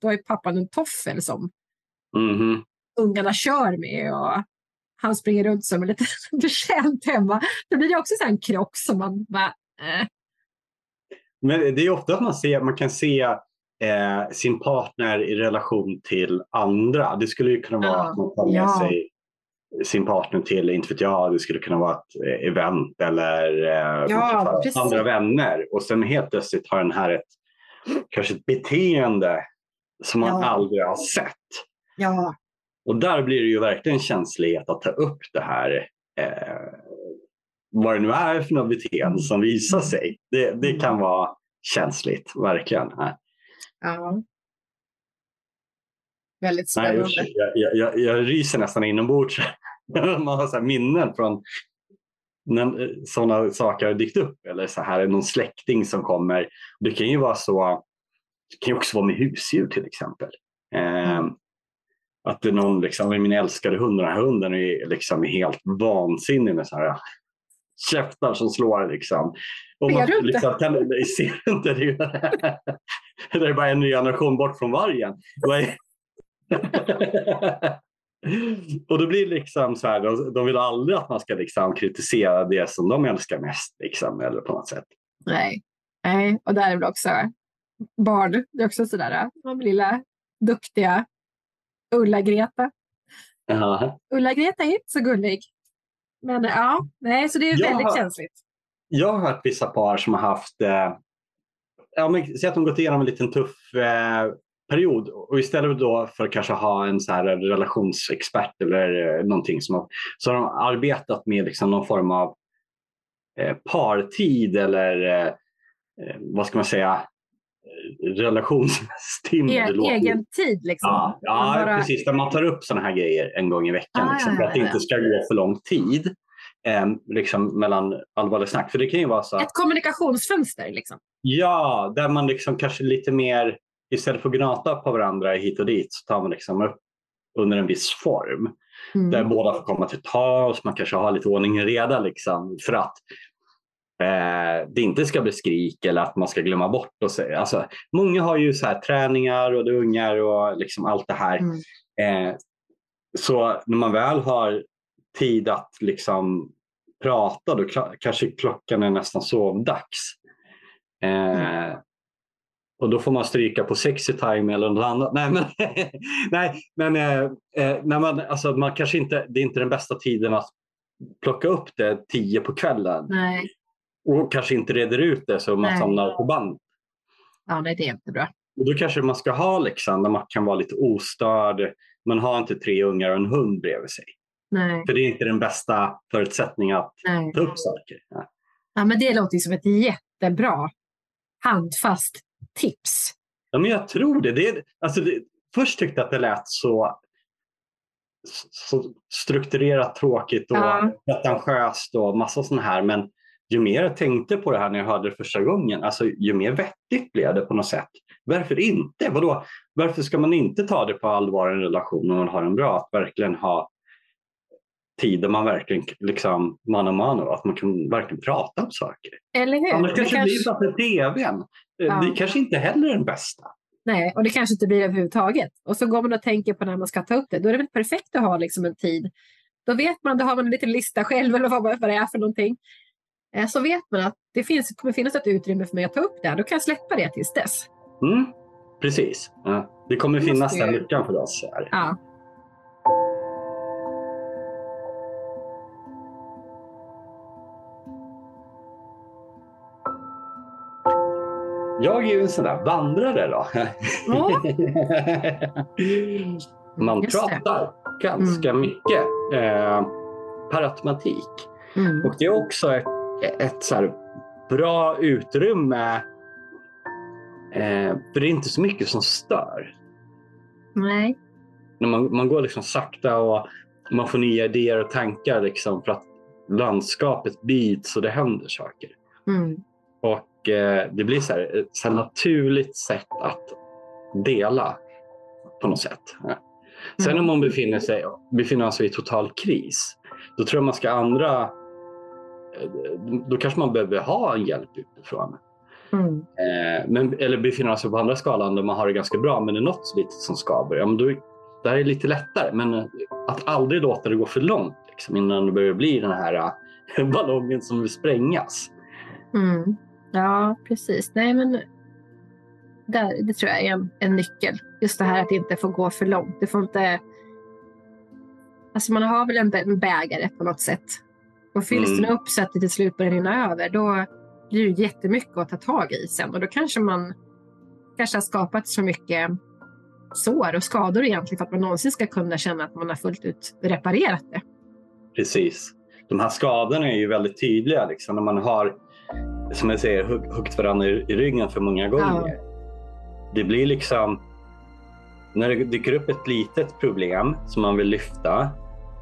då är pappan en toffel som mhm. ungarna kör med och han springer runt som en liten betjänt hemma. Då blir det också så här en krock som man bara, eh, Men det är ofta att man, ser, man kan se eh, sin partner i relation till andra. Det skulle ju kunna vara Ja. att man tar med Ja. sig sin partner till, inte vet jag, det skulle kunna vara ett eh, event eller eh, Ja, andra vänner. Och sen helt plötsligt har den här ett, kanske ett beteende som man Ja. aldrig har sett. ja, Och där blir det ju verkligen känslighet att ta upp det här. Eh, vad det nu är för något beteende som visar sig. Det, det kan vara känsligt, verkligen. Ja. Väldigt Nej, spännande. usch, jag, jag, jag, ryser nästan inombords. Man har så minnen från när sådana saker har dykt upp. Eller så här, någon släkting som kommer. Det kan ju vara så. Det kan ju också vara med husdjur till exempel. Eh, Att det är någon, liksom, min älskade hund, den här hunden är liksom helt vansinnig med så här käftar som slår. Liksom. Och Ser man, du inte? liksom, kan, ser du inte? Det är, det är bara en ny generation bort från vargen. Är- och då blir det liksom så här, de, de vill aldrig att man ska liksom kritisera det som de älskar mest. Liksom, eller på något sätt. Nej. Nej, och där är väl också barn. Det är också sådär, de lilla duktiga Ulla-Greta. Ulla-Greta är inte så gullig. Men ja, nej, så det är Jag väldigt har- känsligt. Jag har hört vissa par som har haft, eh, ja, men, säg att de gått igenom en liten tuff eh, period och istället då för kanske ha en så här relationsexpert eller eh, någonting som har, så har de arbetat med liksom någon form av eh, partid eller eh, vad ska man säga relationstimme. E- egen tid liksom. Ja, ja bara- precis. Där man tar upp sådana här grejer en gång i veckan. Ah, liksom, ja, för att det ja, inte ja. ska gå för lång tid eh, liksom, mellan allvarlig snack. För det kan ju vara så Ett kommunikationsfönster liksom. Ja, där man liksom kanske lite mer istället för att gnata på varandra hit och dit så tar man liksom upp under en viss form. Mm. Där båda får komma till tals, man kanske har lite ordning och reda liksom, för att eh, det inte ska bli skrik eller att man ska glömma bort. Och så, alltså, många har ju så här träningar och det är ungar och liksom allt det här. Mm. Eh, så när man väl har tid att liksom prata då kanske klockan är nästan sovdags. Eh, och då får man stryka på sexy time eller något annat. Nej, men, nej, men eh, eh, när man, alltså, man kanske inte, det är inte den bästa tiden att plocka upp det tio på kvällen Nej. och kanske inte reder ut det så man Nej. samlar på band. Ja, nej, det är inte bra. Och då kanske man ska ha liksom, där man kan vara lite ostörd. Man har inte tre ungar och en hund bredvid sig. Nej. För det är inte den bästa förutsättningen att Nej. ta upp saker. Ja. Ja, men det låter ju som ett jättebra handfast tips. Ja, men jag tror det. det, är, alltså det först tyckte jag att det lät så, så strukturerat tråkigt och Ja. pretentiöst och massa sånt här. Men ju mer jag tänkte på det här när jag hörde det första gången, alltså, ju mer vettigt blev det på något sätt. Varför inte? Vadå? Varför ska man inte ta det på allvar i en relation om man har en bra? Att verkligen ha tid där man verkligen liksom man och man och att man kan verkligen prata om saker. Eller hur? Annars Det kanske det kanske- blir bara för tvn. Ja. Det kanske inte heller är den bästa. Nej, och det kanske inte blir överhuvudtaget. Och så går man och tänker på när man ska ta upp det. Då är det väl perfekt att ha liksom en tid. Då vet man, då har man en liten lista själv eller vad, vad det är för någonting. Eh, Så vet man att det finns, kommer finnas ett utrymme för mig att ta upp det. här. Då kan jag släppa det tills dess. Mm, precis. Ja. Det kommer finnas den luckan för oss. Här. Ja. Jag är ju en sån där vandrare då. Ja. Man Just det. pratar ganska mycket eh, per automatik. Mm. Och det är också ett, ett så bra utrymme. Eh, för det är inte så mycket som stör. Nej. När man, man går liksom sakta och man får nya idéer och tankar liksom för att landskapet byts och det händer saker. Mm. Och eh, det blir så här, ett naturligt sätt att dela på något sätt. Sen Mm. om man befinner sig befinner sig i total kris, då tror jag man ska andra... eh, Då kanske man behöver ha en hjälp utifrån. Mm. Eh, men, eller befinner sig på andra skalan där man har det ganska bra men det är något litet som skaver. Ja, men då, det här är lite lättare. Men att aldrig låta det gå för långt liksom, innan det börjar bli den här ballongen som vill sprängas. Mm. Ja, precis. Nej, men där, det tror jag är en, en nyckel. Just det här att det inte får gå för långt. Det får inte... Alltså man har väl en, en bägare på något sätt. Och fylls Mm. den upp så att det till slut börjar rinna över, då blir det jättemycket att ta tag i sen. Och då kanske man kanske har skapat så mycket sår och skador egentligen för att man någonsin ska kunna känna att man har fullt ut reparerat det. Precis. De här skadorna är ju väldigt tydliga liksom, när man har som jag säger, hugg- huggit varandra i, i ryggen för många gånger. Det blir liksom när det dyker upp ett litet problem som man vill lyfta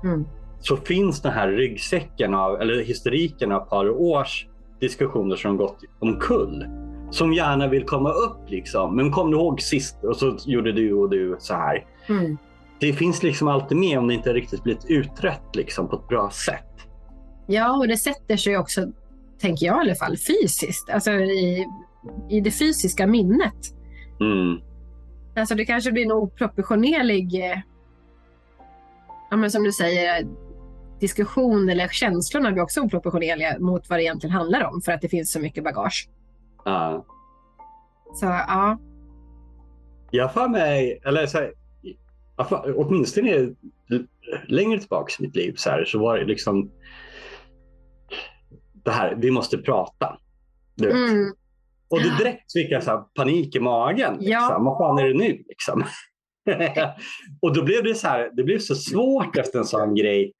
Mm. så finns den här ryggsäcken av, eller historiken av ett par års diskussioner som gått omkull. Som gärna vill komma upp liksom. Men kom du ihåg sist och så gjorde du och du så här. Mm. Det finns liksom alltid med om det inte riktigt blivit utrett liksom, på ett bra sätt. Ja, och det sätter sig också, tänker jag i alla fall, fysiskt. Alltså i, i det fysiska minnet. Mm. Alltså det kanske blir en oproportionerlig, eh, ja, men som du säger, diskussion eller känslorna blir också oproportionerliga mot vad det egentligen handlar om för att det finns så mycket bagage. Ja. Så ja, Jag för mig, eller så här, jag för- åtminstone längre tillbaka i mitt liv så, här, så var det liksom det här, vi måste prata. Du mm, Och det direkt fick jag så här panik i magen. Liksom. Ja. Vad fan är det nu? Liksom. och då blev det så här, det blev så svårt efter en sån grej.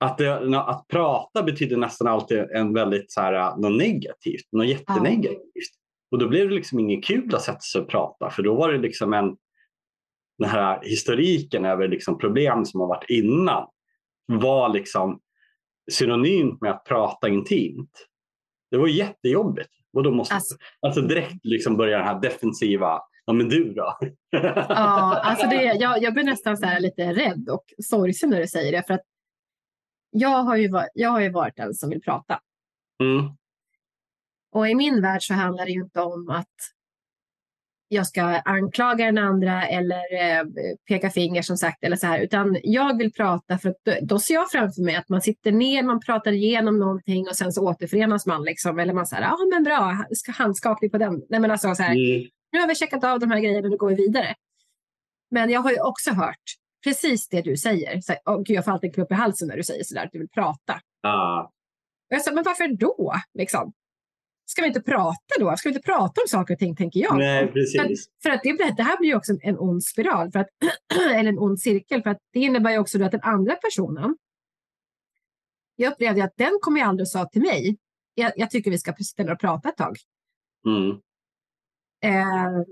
Att, det, att prata betyder nästan alltid en väldigt så här, något negativt, något jättenegativt. Och då blev det liksom inget kul att sätta sig och prata för då var det liksom en den här historiken över liksom problem som har varit innan var liksom synonymt med att prata intimt. Det var jättejobbigt. Och då måste, Alltså- alltså, direkt liksom börja den här defensiva, ja men du då? ja alltså det, jag, jag blir nästan så här lite rädd och sorgsen när du säger det. För att jag har, ju, va- jag har ju varit den som vill prata. Mm, Och i min värld så handlar det ju inte om att jag ska anklaga den andra eller eh, peka finger som sagt. Eller så här, utan jag vill prata för att då, ser jag framför mig att man sitter ner, man pratar igenom någonting och sen så återförenas man. Liksom, eller man säger, ja men bra, ska handskakning på den. Nej, men alltså, så här, mm, nu har vi checkat av de här grejerna och nu går vi vidare. Men jag har ju också hört precis det du säger. Så, här, åh, gud, jag får alltid en klubb i halsen när du säger sådär, att du vill prata. Och jag sa, men varför då? Liksom? Ska vi inte prata då? Ska vi inte prata om saker och ting, tänker jag. nej precis. för att det, det här blir ju också en ond spiral, för att, eller en ond cirkel. För att det innebär ju också att den andra personen, jag upplevde att den kom ju aldrig och sa till mig, jag, jag tycker vi ska ner och prata ett tag. Mm, Eh,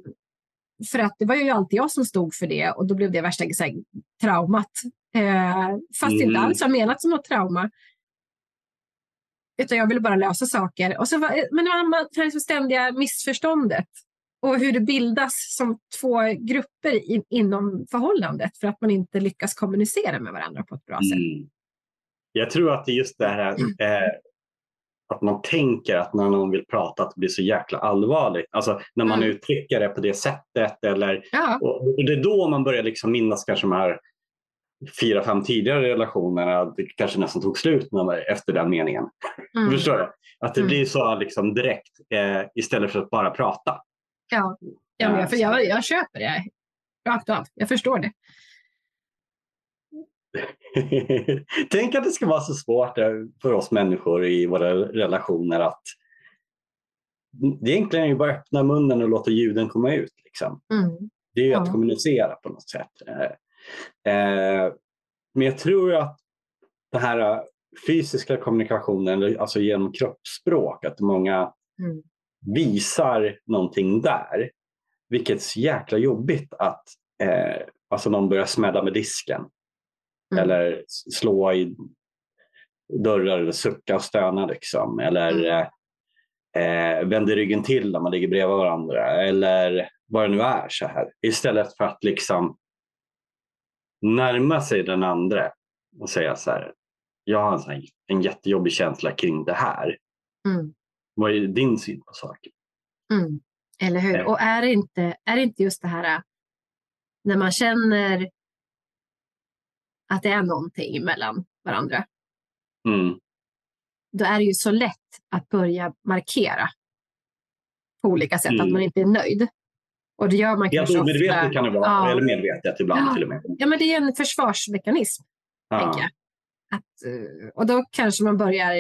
för att det var ju alltid jag som stod för det och då blev det värsta så här, traumat. Eh, fast det inte Mm. alls var menat som något trauma. Utan jag ville bara lösa saker. Och så var, men det var det här liksom ständiga missförståndet. Och hur det bildas som två grupper i, inom förhållandet för att man inte lyckas kommunicera med varandra på ett bra sätt. mm. Jag tror att det är just det här eh, att man tänker att när någon vill prata att det blir så jäkla allvarligt. Alltså när man Mm. uttrycker det på det sättet eller Ja, Och och det är då man börjar liksom minnas kanske de här fyra, fem tidigare relationerna. Det kanske nästan tog slut när efter den meningen. mm. Förstår du? Att det Mm. blir så liksom direkt eh, istället för att bara prata. ja. ja men jag, för jag, jag köper det. Rakt av. Jag förstår det. Tänk att det ska vara så svårt eh, för oss människor i våra relationer att det egentligen är ju bara öppna munnen och låta ljuden komma ut. Liksom. Mm. Det är ju Ja. att kommunicera på något sätt. Eh, men jag tror att den här eh, fysiska kommunikationen, alltså genom kroppsspråk, att många Mm. visar någonting där. Vilket är så jäkla jobbigt att eh, alltså någon börjar smälla med disken. Mm. Eller slå i dörrar eller sucka och stöna. Liksom. Eller Mm. eh, eh, vänder ryggen till när man ligger bredvid varandra eller vad det nu är så här. Istället för att liksom närma sig den andra och säga så här, jag har en, sån här, en jättejobbig känsla kring det här. Mm. Vad är din syn på saken? Mm. Eller hur? Eh. Och är det, inte, är det inte just det här när man känner att det är någonting mellan varandra, Mm. då är det ju så lätt att börja markera på olika sätt att Mm. man inte är nöjd. Och det gör man Helt omedvetet ofta. kan det vara, Ja. eller medvetet ibland Ja. till och med. Ja, men det är en försvarsmekanism, jag. Att, eh, och då kanske man börjar,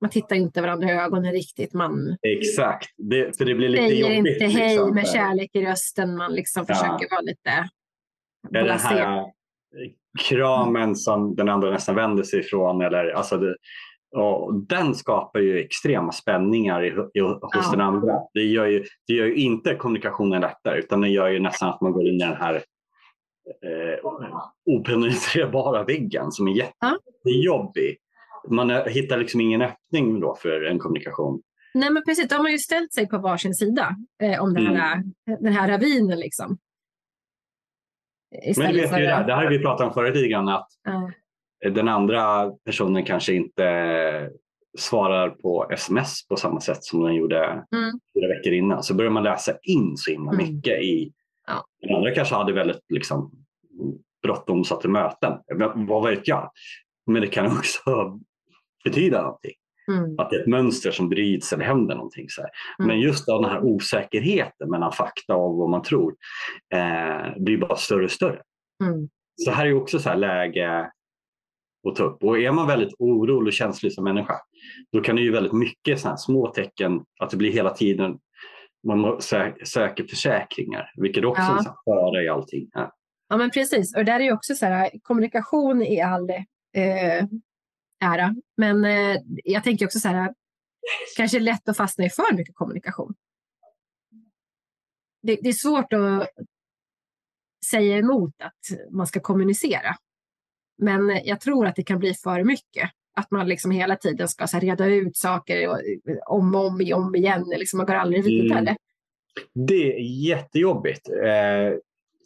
man tittar inte varandra i ögonen riktigt, man Exakt, det, för det blir lite säger jobbigt. inte hej liksom. med kärlek i rösten, man liksom Ja. försöker vara lite Eller den här kramen som den andra nästan vänder sig ifrån. Eller, alltså det, och den skapar ju extrema spänningar i, i, hos Ja. den andra. Det gör, ju, det gör ju inte kommunikationen lättare utan det gör ju nästan att man går in i den här eh, openetrerbara väggen som är Ja. jättejobbig. Man hittar liksom ingen öppning då för en kommunikation. Nej men precis, de har ju ställt sig på varsin sida eh, om den här, den här ravinen. Liksom. Men du vet ju det, här, det här har vi pratat om förut lite grann att Ja. Den andra personen kanske inte svarar på sms på samma sätt som den gjorde Mm. fyra veckor innan. Så börjar man läsa in så himla Mm. mycket i... Ja. Den andra kanske hade väldigt liksom, bråttom och satt i möten. Men Vad vet jag? Men det kan också betyda någonting. Mm. Att det är ett mönster som bryts eller händer någonting. Så. Mm. Men just av den här osäkerheten mellan fakta och vad man tror eh, blir bara större och större. Mm. Så här är också så här läge att ta upp. Och är man väldigt orolig och känslig som människa, då kan det ju väldigt mycket här små tecken, att det blir hela tiden, man söker försäkringar, vilket också Ja. är en fara i allting. Ja. Ja, men precis. Och där är ju också så här, kommunikation i all eh, ära. Men eh, jag tänker också så här, kanske lätt att fastna i för mycket kommunikation. Det, det är svårt att säga emot att man ska kommunicera. Men jag tror att det kan bli för mycket. Att man liksom hela tiden ska så reda ut saker och, om och om, om igen. Liksom, man går aldrig vidare. Mm. Det är jättejobbigt eh,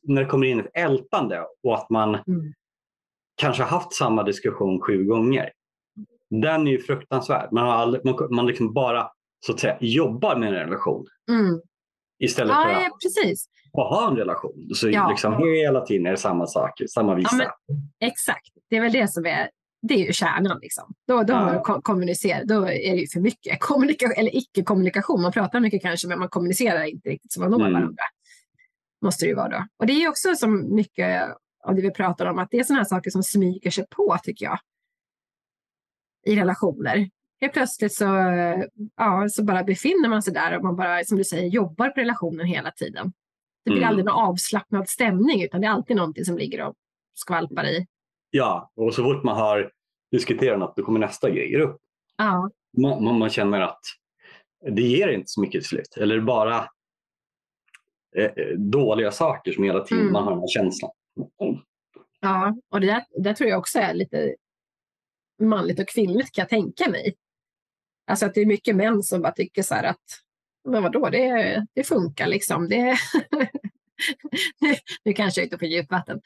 när det kommer in ett ältande och att man Mm. kanske har haft samma diskussion sju gånger. Den är ju fruktansvärd. Man, har aldrig, man, man liksom bara så att säga, jobbar med en relation Mm. istället för Ja, att ja, precis. ha en relation. Så Ja. liksom hela tiden är det samma sak, samma visa. men- Exakt, det är väl det som är, det är ju kärnan. Liksom. Då, då Ja. har man ko- kommunicerat, då är det ju för mycket kommunikation, eller icke-kommunikation. Man pratar mycket kanske, men man kommunicerar inte riktigt som man når Mm. varandra. Måste det ju vara då. Och det är också som mycket av det vi pratar om, att det är sådana här saker som smyger sig på, tycker jag. I relationer. Helt plötsligt så, ja, så bara befinner man sig där och man bara, som du säger, jobbar på relationen hela tiden. Det blir Mm. aldrig någon avslappnad stämning, utan det är alltid någonting som ligger och skvalpar i. Ja, och så fort man har diskuterat något då kommer nästa grej upp. Ja, Man, man, man känner att det ger inte så mycket till slut. Eller bara eh, eh, dåliga saker som hela tiden Mm. man har den här känslan. ja. och det där, det tror jag också är lite manligt och kvinnligt kan jag tänka mig. Alltså att det är mycket män som bara tycker så här att men vadå, det, det funkar liksom. Det, nu kanske jag är ute på djupvatten.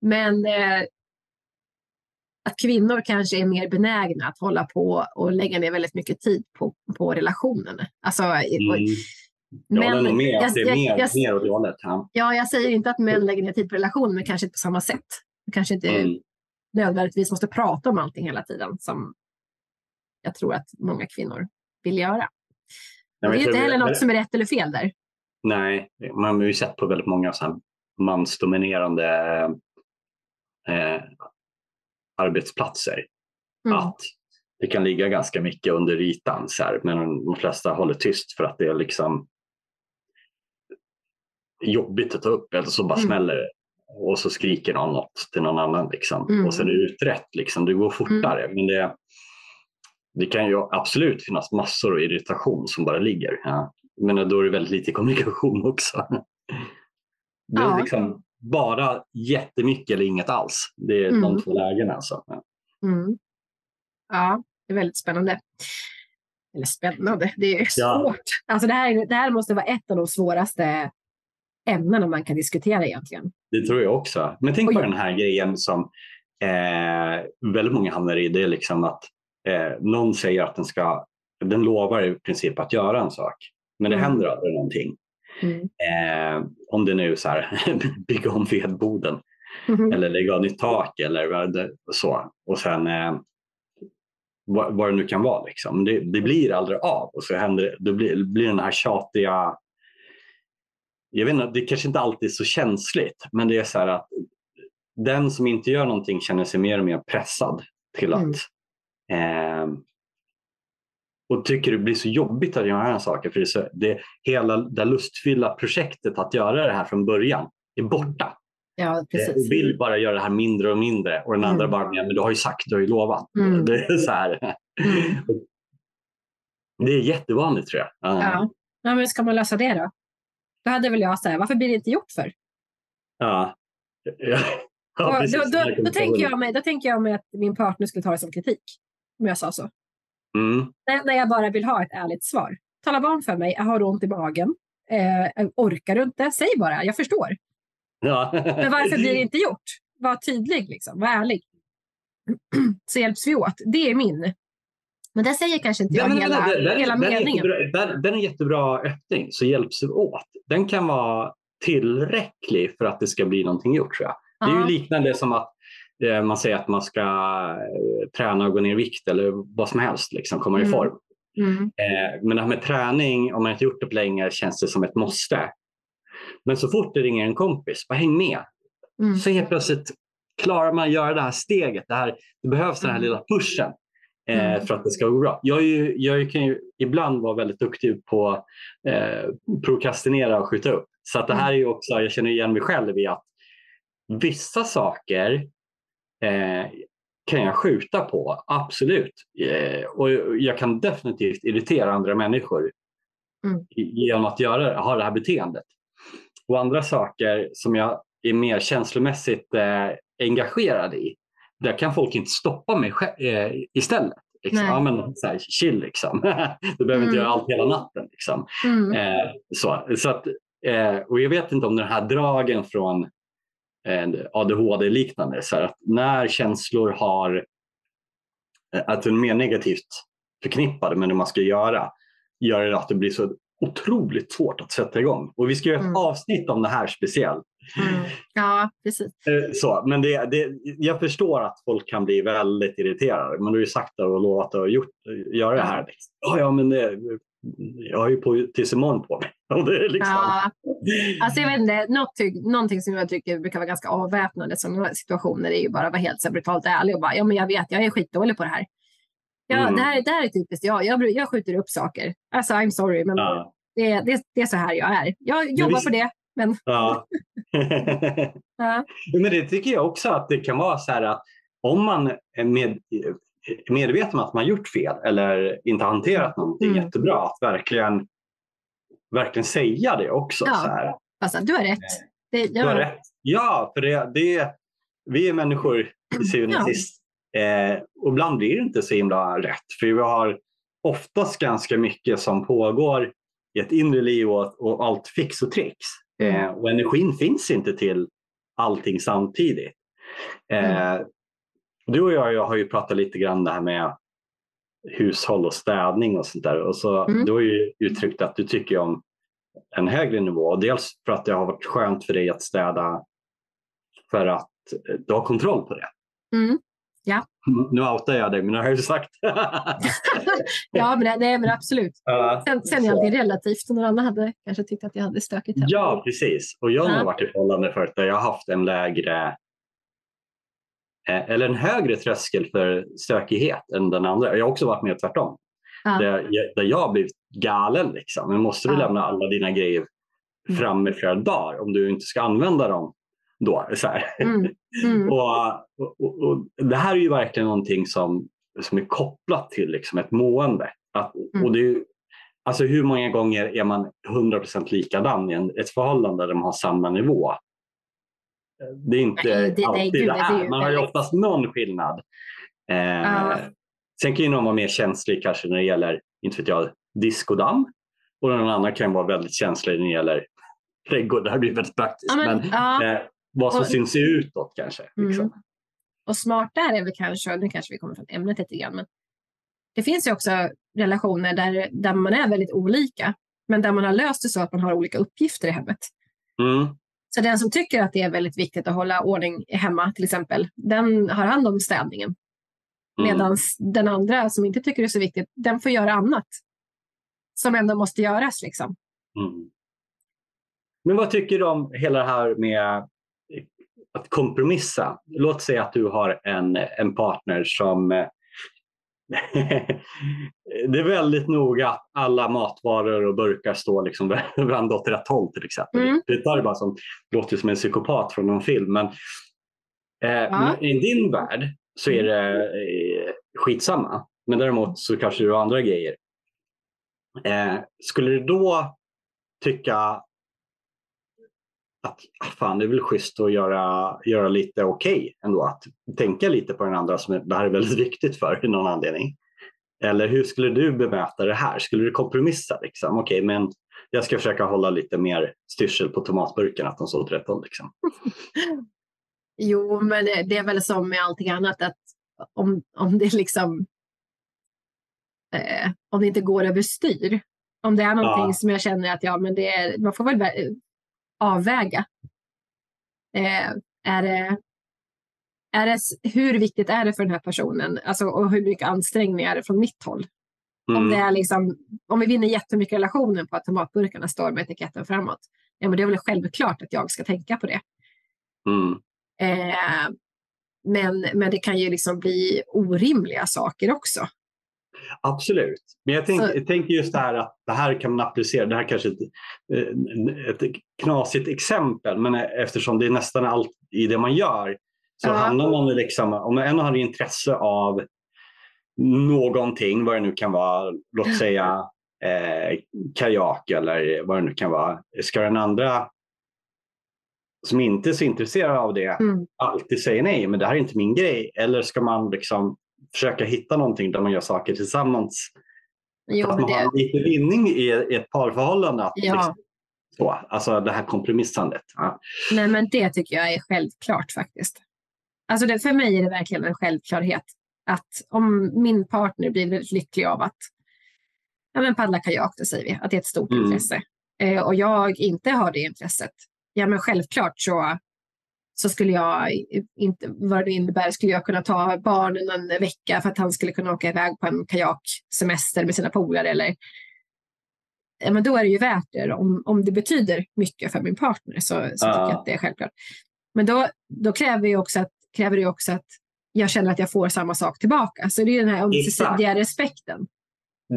Men eh, att kvinnor kanske är mer benägna att hålla på och lägga ner väldigt mycket tid på, på relationen. Alltså, Mm. Jag håller nog med att det är mer, jag- mer åt det hållet. Ja. Ja, jag säger inte att män lägger ner tid på relationen, men kanske inte på samma sätt. Kanske inte Mm. nödvändigtvis måste prata om allting hela tiden som jag tror att många kvinnor vill göra. Nej, det är inte heller något som är rätt eller fel där. Nej, man har ju sett på väldigt många så mansdominerande eh, arbetsplatser Mm. att det kan ligga ganska mycket under ytan så här, men de flesta håller tyst för att det är liksom jobbigt att ta upp eller så bara Mm. smäller det. Och så skriker någon något till någon annan liksom. Mm. och så är det utrett. Liksom. Det går fortare. Men det, det kan ju absolut finnas massor av irritation som bara ligger. Ja. Men då är det väldigt lite kommunikation också. Det är Ja. liksom bara jättemycket eller inget alls. Det är Mm. de två lägena. Alltså. Ja. Mm. Ja, det är väldigt spännande. eller spännande, det är svårt. Ja. Alltså det, här, det här måste vara ett av de svåraste ämnena man kan diskutera egentligen. Det tror jag också. Men tänk på Oj. den här grejen som eh, väldigt många hamnar i. Det är liksom att eh, någon säger att den ska, den lovar i princip att göra en sak. Men det Mm. händer aldrig någonting. Mm. Eh, om det nu är så här, bygga om vedboden Mhm. eller lägga av nytt tak eller så. Och sen eh, vad, vad det nu kan vara. Liksom. Det, det blir aldrig av och så händer det, blir, blir den här tjatiga jag vet inte, det kanske inte alltid är så känsligt, men det är så här att den som inte gör någonting känner sig mer och mer pressad till att eh, och tycker det blir så jobbigt att göra saken för det så, det, hela det lustfyllda projektet att göra det här från början är borta. Ja, Eh, precis. och vill bara göra det här mindre och mindre och den andra Mm. bara, "Ja, men du har ju sagt, du har ju lovat. Mm. Det är så här. Mm. Det är jättevanligt tror jag. Eh, Ja. ja, men ska man lösa det då? Då hade väl jag så här, varför blir det inte gjort för? Ja. Ja. Ja, då, då, då, tänker jag mig, då tänker jag mig att min partner skulle ta det som kritik. Om jag sa så. Mm. När, jag bara vill ha ett ärligt svar. Tala om för mig, har du ont i magen? Eh, orkar du inte? Säg bara, jag förstår. Ja. Men varför blir det inte gjort? Var tydlig, liksom. var ärlig. Så hjälps vi åt. Det är min. Men det säger kanske inte jag hela, den- hela den är meningen. jättebra- Den, är en jättebra öppning, så hjälps vi åt. Den kan vara tillräcklig för att det ska bli någonting gjort tror jag. Det är ju liknande som att man säger att man ska eh, träna och gå ner i vikt eller vad som helst, liksom, komma i Mm. form. Mm. Eh, men det här med träning, om man inte gjort det på länge, känns det som ett måste. Men så fort det ringer en kompis, bara häng med. Mm. Så helt plötsligt klarar man att göra det här steget. Det, här, det behövs den här Mm. lilla pushen eh, Mm. för att det ska gå bra. Jag, ju, jag kan ju ibland vara väldigt duktig på eh, prokrastinera och skjuta upp. Så att det här är också, jag känner igen mig själv i att vissa saker eh, kan jag skjuta på, absolut. Eh, och jag kan definitivt irritera andra människor Mm. genom att göra, ha det här beteendet. Och andra saker som jag är mer känslomässigt eh, engagerad i, där kan folk inte stoppa mig eh, istället. Liksom. Ja, men, så här, chill liksom. du behöver Mm. inte göra allt hela natten. Liksom. Mm. Eh, så, så att, eh, och jag vet inte om den här dragen från ADHD-liknande, så att när känslor har eh, att de är mer negativt förknippade med det man ska göra, gör det att det blir så otroligt svårt att sätta igång. Och vi ska göra ett Mm. avsnitt om det här speciellt. Mm. Ja, precis. Eh, Så, men det, det, jag förstår att folk kan bli väldigt irriterade. Men du har ju sagt det och lovat att gjort, göra det här. Ja, ja, men det, jag har ju på, tills imorgon på mig. Och det är liksom, Ja, alltså jag vet inte, något, någonting som jag tycker brukar vara ganska avväpnande i sådana situationer är ju bara att vara helt så brutalt ärlig och bara, ja men jag vet, jag är skitdålig på det här. Ja, Mm. det, här det här är typiskt jag. jag. Jag skjuter upp saker. Alltså I'm sorry, men Ja. det, det, det är så här jag är. Jag jobbar visst- på det, men Ja. ja. Men det tycker jag också att det kan vara så här att om man är med, medveten om att man gjort fel eller inte hanterat någonting Mm. jättebra, att verkligen, verkligen säga det också. Ja. Så här. Fast du har rätt. Det, Du har rätt. Ja, för det, det, vi är människor till syvende och sist. Eh, och ibland blir det inte så himla rätt. För vi har oftast ganska mycket som pågår i ett inre liv och, och allt fix och. Eh, Mm. och energin finns inte till allting samtidigt. Eh, Du och jag, jag har ju pratat lite grann det här med hushåll och städning och sånt där. Och så, Mm. Du har ju uttryckt att du tycker om en högre nivå. Dels för att det har varit skönt för dig att städa för att eh, du har kontroll på det. Mm. Nu outar jag dig, men det har jag ju sagt. ja men, nej, men absolut. Ja, Sen, sen är så. alltid relativt. Någon annan hade kanske tyckt att jag hade stökigt hemma. Ja, precis. Och jag har Ja. nog varit i förhållande förut där jag har haft en lägre eller en högre tröskel för stökighet än den andra. Jag har också varit med tvärtom. Ja. Där, jag, där jag har blivit galen. Liksom. Men måste du Ja. lämna alla dina grejer Mm. framme flera dagar om du inte ska använda dem då? Så. Mm. Mm. Och, och, och, det här är ju verkligen någonting som, som är kopplat till liksom ett mående. Att, Mm. och det är, alltså hur många gånger är man 100% likadan i en, ett förhållande där man har samma nivå? Det är inte Nej, det- nej, alltid gud, det är Man har ju oftast någon skillnad. Eh, Ja. Sen kan ju någon vara mer känslig kanske när det gäller inte vet jag, diskodamm. Och den andra kan vara väldigt känslig när det gäller trädgård. Det här blir väldigt praktiskt. Ja, men, men ja. eh, vad som Och- syns utåt kanske. Liksom. Mm. Och smart där är väl kanske, nu kanske vi kommer från ämnet lite grann, men det finns ju också relationer där, där man är väldigt olika, men där man har löst det så att man har olika uppgifter i hemmet. Mm. Så den som tycker att det är väldigt viktigt att hålla ordning hemma till exempel, den har hand om städningen. Mm. Medan den andra som inte tycker det är så viktigt, den får göra annat. Som ändå måste göras. Liksom. Mm. Men vad tycker du om hela det här med att kompromissa? Låt säga att du har en, en partner som eh, det är väldigt noga att alla matvaror och burkar står liksom varandra åt rätt håll till exempel. Mm. Det tar bara som, låter som en psykopat från någon film. Men, eh, men i din värld så är det eh, skitsamma. Men däremot så kanske du har andra grejer. Eh, skulle du då tycka att ah, fan, det är väl schysst att göra, göra lite okej ändå. Att tänka lite på den andra som det här är väldigt viktigt för i någon anledning. Eller hur skulle du bemöta det här? Skulle du kompromissa? Liksom? Okej, men jag ska försöka hålla lite mer styrsel på tomatburken, att de står åt rätt håll. Liksom. Jo, men det, är väl som med allting annat att om, om det liksom eh, om det inte går överstyr. Om det är någonting Ja. som jag känner att ja, men det är, man får väl vä- avväga. Eh, är det, är det, hur viktigt är det för den här personen? Alltså, och hur mycket ansträngning är det från mitt håll? Om, Mm. det är liksom, om vi vinner jättemycket relationen på att tomatburkarna står med etiketten framåt, ja, men det är väl självklart att jag ska tänka på det. Mm. Eh, men, men det kan ju liksom bli orimliga saker också. Absolut. Men jag, tänk, jag tänker just det här att det här kan man applicera. Det här kanske är ett, ett knasigt exempel, men eftersom det är nästan allt i det man gör så Ja. handlar man liksom, om en har intresse av någonting, vad det nu kan vara, låt säga eh, kajak eller vad det nu kan vara. Ska den andra som inte är så intresserad av det Mm. alltid säga nej, men det här är inte min grej. Eller ska man liksom försöka hitta någonting där man gör saker tillsammans Jo, att man det, har lite vinning i, i ett parförhållande. Att Ja. liksom, så, alltså det här kompromissandet. Ja. nej, men det tycker jag är självklart faktiskt. Alltså det, för mig är det verkligen en självklarhet att om min partner blir väldigt lycklig av att ja, men paddla kajak, då säger vi att det är ett stort Mm. intresse eh, och jag inte har det intresset, ja men självklart så, så skulle jag, inte, vad det innebär, skulle jag kunna ta barnen en vecka för att han skulle kunna åka iväg på en kajaksemester med sina polare eller ja, men då är det ju värt det. Om, om det betyder mycket för min partner så, så tycker Ja. jag att det är självklart. Men då, då kräver, ju också att, kräver det också att jag känner att jag får samma sak tillbaka. Så det är den här ömsesidiga respekten.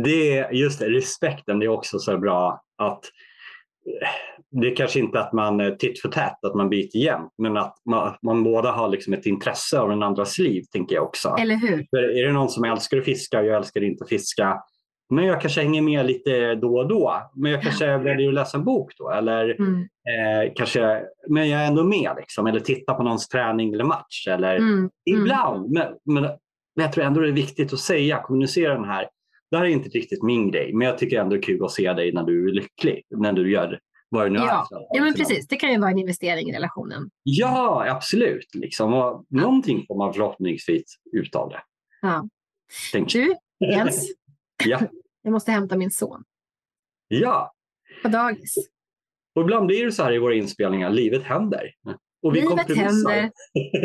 Det just det, respekten. Det är också så bra att det är kanske inte att man titt för tätt, att man byter jämt, men att man, man båda har liksom ett intresse av den andras liv, tänker jag också. Eller hur? För är det någon som älskar att fiska och jag älskar inte att fiska, men jag kanske hänger med lite då och då. Men jag kanske väljer att läsa en bok då. Eller Mm, eh, kanske, men jag är ändå med. Liksom, eller titta på någons träning eller match. Eller, mm, mm. Ibland. Men, men, men jag tror ändå det är viktigt att säga, kommunicera den här. Det här är inte riktigt min grej, men jag tycker ändå det är kul att se dig när du är lycklig. När du gör vad det nu Ja. är. Ja, men precis. Det kan ju vara en investering i relationen. Ja, absolut. Liksom. Och någonting får man förhoppningsvis ut av det. Ja. Tänk. Du, Jens, Ja. jag måste hämta min son ja, på dagis. och ibland blir det så här i våra inspelningar, livet händer. Och vi Livet händer.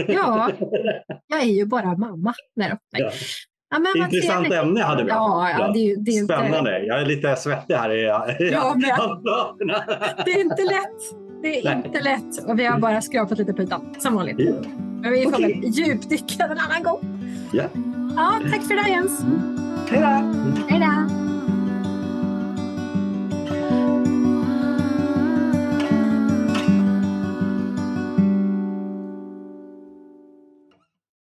Ja. Jag är ju bara mamma. Nej, då. Nej. Ja. Intressant trevligt. ämne hade vi. Ja, ja, det är det är inte, Spännande. Jag är lite svettig här i, Ja, det är inte lätt. Det är Nej. inte lätt. Och vi har bara skrapat lite på ytan, som vanligt. Ja. Men vi får väl djupdyka en annan gång. Ja. Ja, tack för det Jens. Hej då! Hej då.